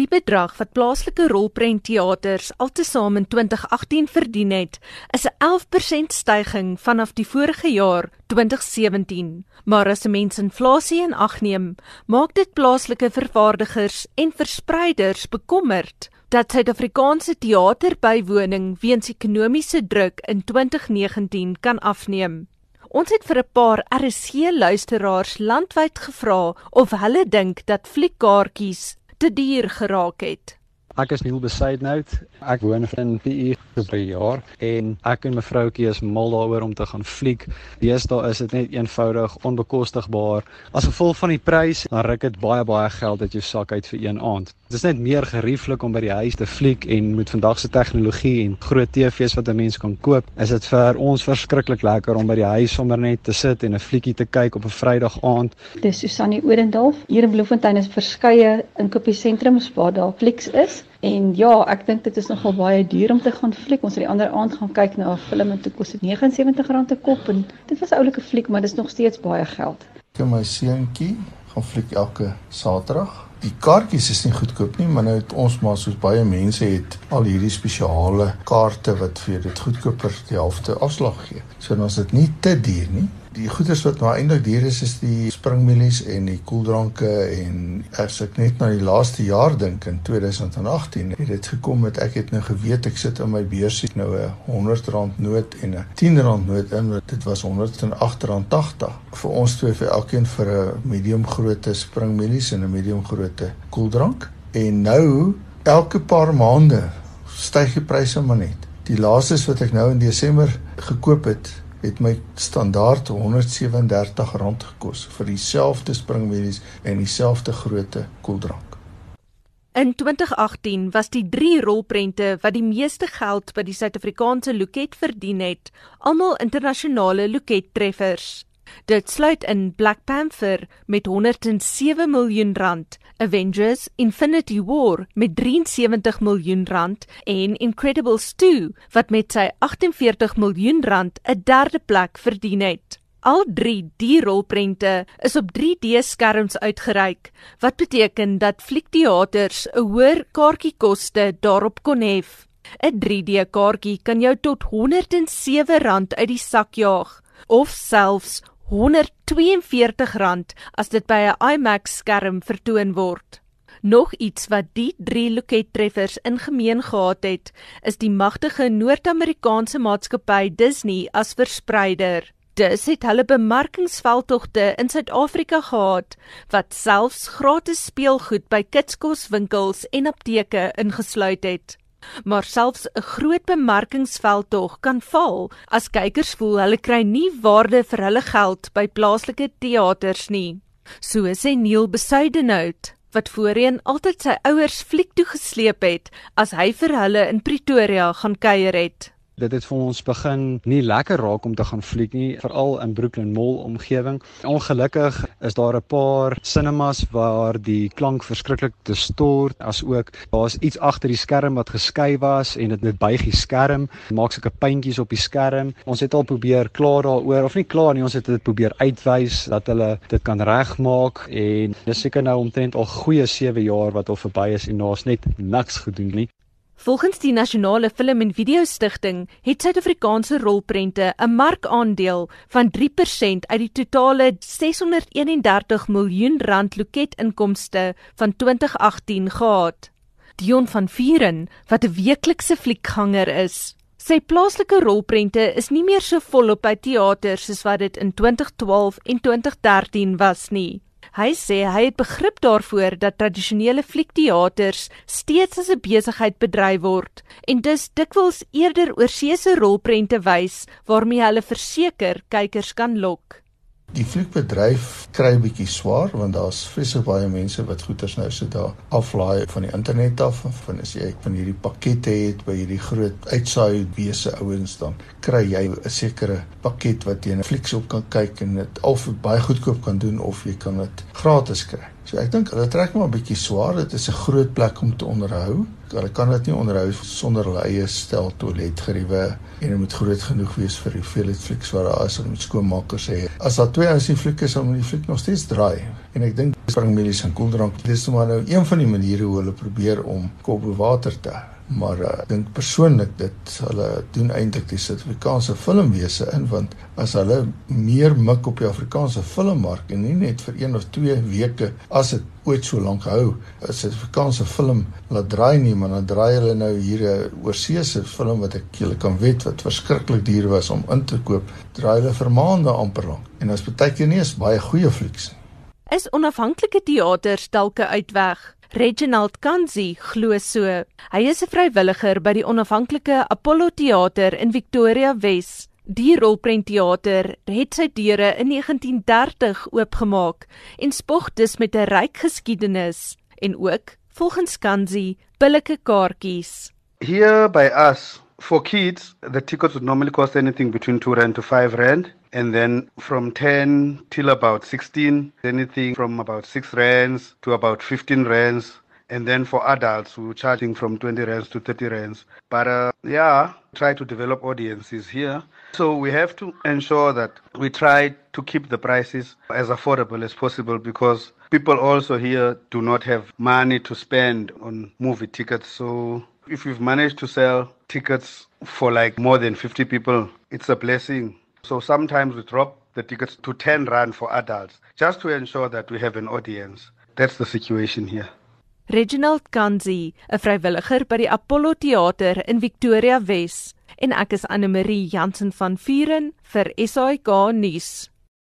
Die bedrag wat plaaslike rolprentteaters altesaam in 2018 verdien het, is 'n 11% stygings vanaf die vorige jaar, 2017. Maar as 'n mens inflasie in ag neem, maak dit plaaslike vervaardigers en verspreiders bekommerd dat Suid-Afrikaanse teaterbywoning weens ekonomiese druk in 2019 kan afneem. Ons het vir 'n paar RC luisteraars landwyd gevra of hulle dink dat fliekkaartjies te duur geraak het. Ek is Neil Besaidnout. Ek woon in PE vir 'n jaar en ek en my vroutjie is mal daaroor om te gaan fliek. Deesdae is dit net eenvoudig onbekostigbaar. As gevolg van die prys, dan ruk dit baie baie geld uit jou sak uit vir een aand. Dit is net meer gerieflik om by die huis te fliek en met vandag se tegnologie en groot TV's wat 'n mens kan koop, is dit vir ons verskriklik lekker om by die huis sommer net te sit en 'n fliekie te kyk op 'n Vrydag aand. Dis Susanne Orendorff. Hier in Bloemfontein is verskeie inkopiesentrums waar daar flieks is. En ja, ek dink dit is nogal baie duur om te gaan fliek. Ons het die ander aand gaan kyk na 'n film en dit kos R79 'n kop en dit was 'n oulike fliek, maar dit is nog steeds baie geld. Ek en my seuntjie gaan fliek elke Saterdag. Die kaartjies is nie goedkoop nie, maar nou het ons maar soos baie mense het al hierdie spesiale kaarte wat vir dit goedkoper die helfte afslag gee. So dan is dit nie te duur nie. Die goederes wat nou eintlik duur is is die springmielies en die koeldranke en as ek net na die laaste jaar dink in 2018 het dit gekom met ek het nou geweet ek sit in my beursie nou 'n R100 noot en 'n R10 noot in dit was R108.80 vir ons twee vir elkeen vir 'n medium grootte springmielies en 'n medium grootte koeldrank. En nou elke paar maande styg die pryse maar net. Die laaste wat ek nou in Desember gekoop het het my standaard R137 gekos vir dieselfde springmedies en dieselfde grootte koeldrank. In 2018 was die drie rolprente wat die meeste geld by die Suid-Afrikaanse loket verdien het, almal internasionale lokettreffers. Dit sluit in Black Panther met 107 miljoen rand, Avengers Infinity War met 73 miljoen rand en Incredibles 2 wat met sy 48 miljoen rand 'n derde plek verdien het. Al drie die rolprente is op 3D-skerms uitgereik, wat beteken dat fliekteaters 'n hoër kaartjiekoste daarop kon hê. 'n 3D-kaartjie kan jou tot R107 uit die sak jaag of selfs R142 as dit by 'n IMAX skerm vertoon word. Nog iets wat die drie lokettreffers in gemeen gehad het, is die magtige Noord-Amerikaanse maatskappy Disney as verspreider. Dis het hulle bemarkingsveldtogte in Suid-Afrika gehad wat selfs gratis speelgoed by kitskoswinkels en apteke ingesluit het. Maar selfs 'n groot bemarkingsveldtog kan val as kykers voel hulle kry nie waarde vir hulle geld by plaaslike teaters nie. So sê Neil Besuidenhout wat voorheen altyd sy ouers fliek toe gesleep het as hy vir hulle in Pretoria gaan kuier het dit het vir ons begin nie lekker raak om te gaan fliek nie, veral in Brooklyn Mall omgewing. Ongelukkig is daar 'n paar cinemas waar die klank verskriklik distort, asook daar's iets agter die skerm wat geskei was en dit net buig die skerm, maak sulke puntjies op die skerm. Ons het al probeer klaar daaroor of nie klaar nie, ons het dit probeer uitwys dat hulle dit kan regmaak en dis seker nou omtrent al goeie 7 jaar wat al verby is en daar's net niks gedoen nie. Volgens die Nasionale Film en Video Stichting het Suid-Afrikaanse rolprente 'n markandeel van 3% uit die totale 631 miljoen rand loketinkomste van 2018 gehad. Dion van Vuren, wat 'n weeklikse fliekganger is, sê plaaslike rolprente is nie meer so volop by teaters soos wat dit in 2012 en 2013 was nie. Hy sê hy het begrip daarvoor dat tradisionele fliekteaters steeds as 'n besigheid bedryf word en dus dikwels eerder oorsese rolprente wys waarmee hulle verseker kykers kan lok. Die fliekbedryf kry 'n bietjie swaar want daar's vreeslik baie mense wat goeders nou so daar aflaai van die internet af van as jy van hierdie pakkette het by hierdie groot uitsaai wese ouens dan kry jy 'n sekere pakket wat jy 'n flieks op kan kyk en dit of baie goedkoop kan doen of jy kan dit gratis kry. So ek dink hulle trek maar 'n bietjie swaar. Dit is 'n groot plek om te onderhou. Hulle kan dit nie onderhou sonder hulle eie stel toiletgeriewe en dit moet groot genoeg wees vir die hoeveelheid flieks wat daar is om skoonmakers hê. As daar twee ouens in fliek is, dan moet die fliek nog steeds draai. En ek dink springmielies en koeldrank, dis maar nou een van die maniere hoe hulle probeer om kop bo water te hou. Maar uh, ek dink persoonlik dit hulle doen eintlik die Suid-Afrikaanse filmwese in want as hulle meer mik op die Afrikaanse filmmark en nie net vir 1 of 2 weke as dit ooit so lank hou as Suid-Afrikaanse film laat draai nie maar dan draai hulle nou hier 'n oorseese film wat ek julle kan weet wat verskriklik duur was om in te koop draai hulle vir maande amper lank. En as baie keer nie is baie goeie flieks. nie is onafhanklike teater dalk 'n uitweg Reginald Kanzi glo so. Hy is 'n vrywilliger by die onafhanklike Apollo Theater in Victoria Wes. Die rolprentteater het sy deure in 1930 oopgemaak en spog dus met 'n ryk geskiedenis en ook volgens Kanzi billike kaartjies. Here by us for kids the tickets would normally cost anything between 2 rand to 5 rand and then from 10 till about 16 anything from about 6 rands to about 15 rands and then for adults we are charging from 20 rands to 30 rands. But uh, yeah try to develop audiences here. So we have to ensure that we try to keep the prices as affordable as possible because people also here do not have money to spend on movie tickets. So if we've managed to sell tickets for like more than 50 people it's a blessing So sometimes we drop the tickets to 10 rand for adults just to ensure that we have an audience. That's the situation here. Reginald Kanzi, 'n vrywilliger by die Apollo Theater in Victoria Wes, en ek is Anne Marie Jansen van Vuren vir SAK nuus.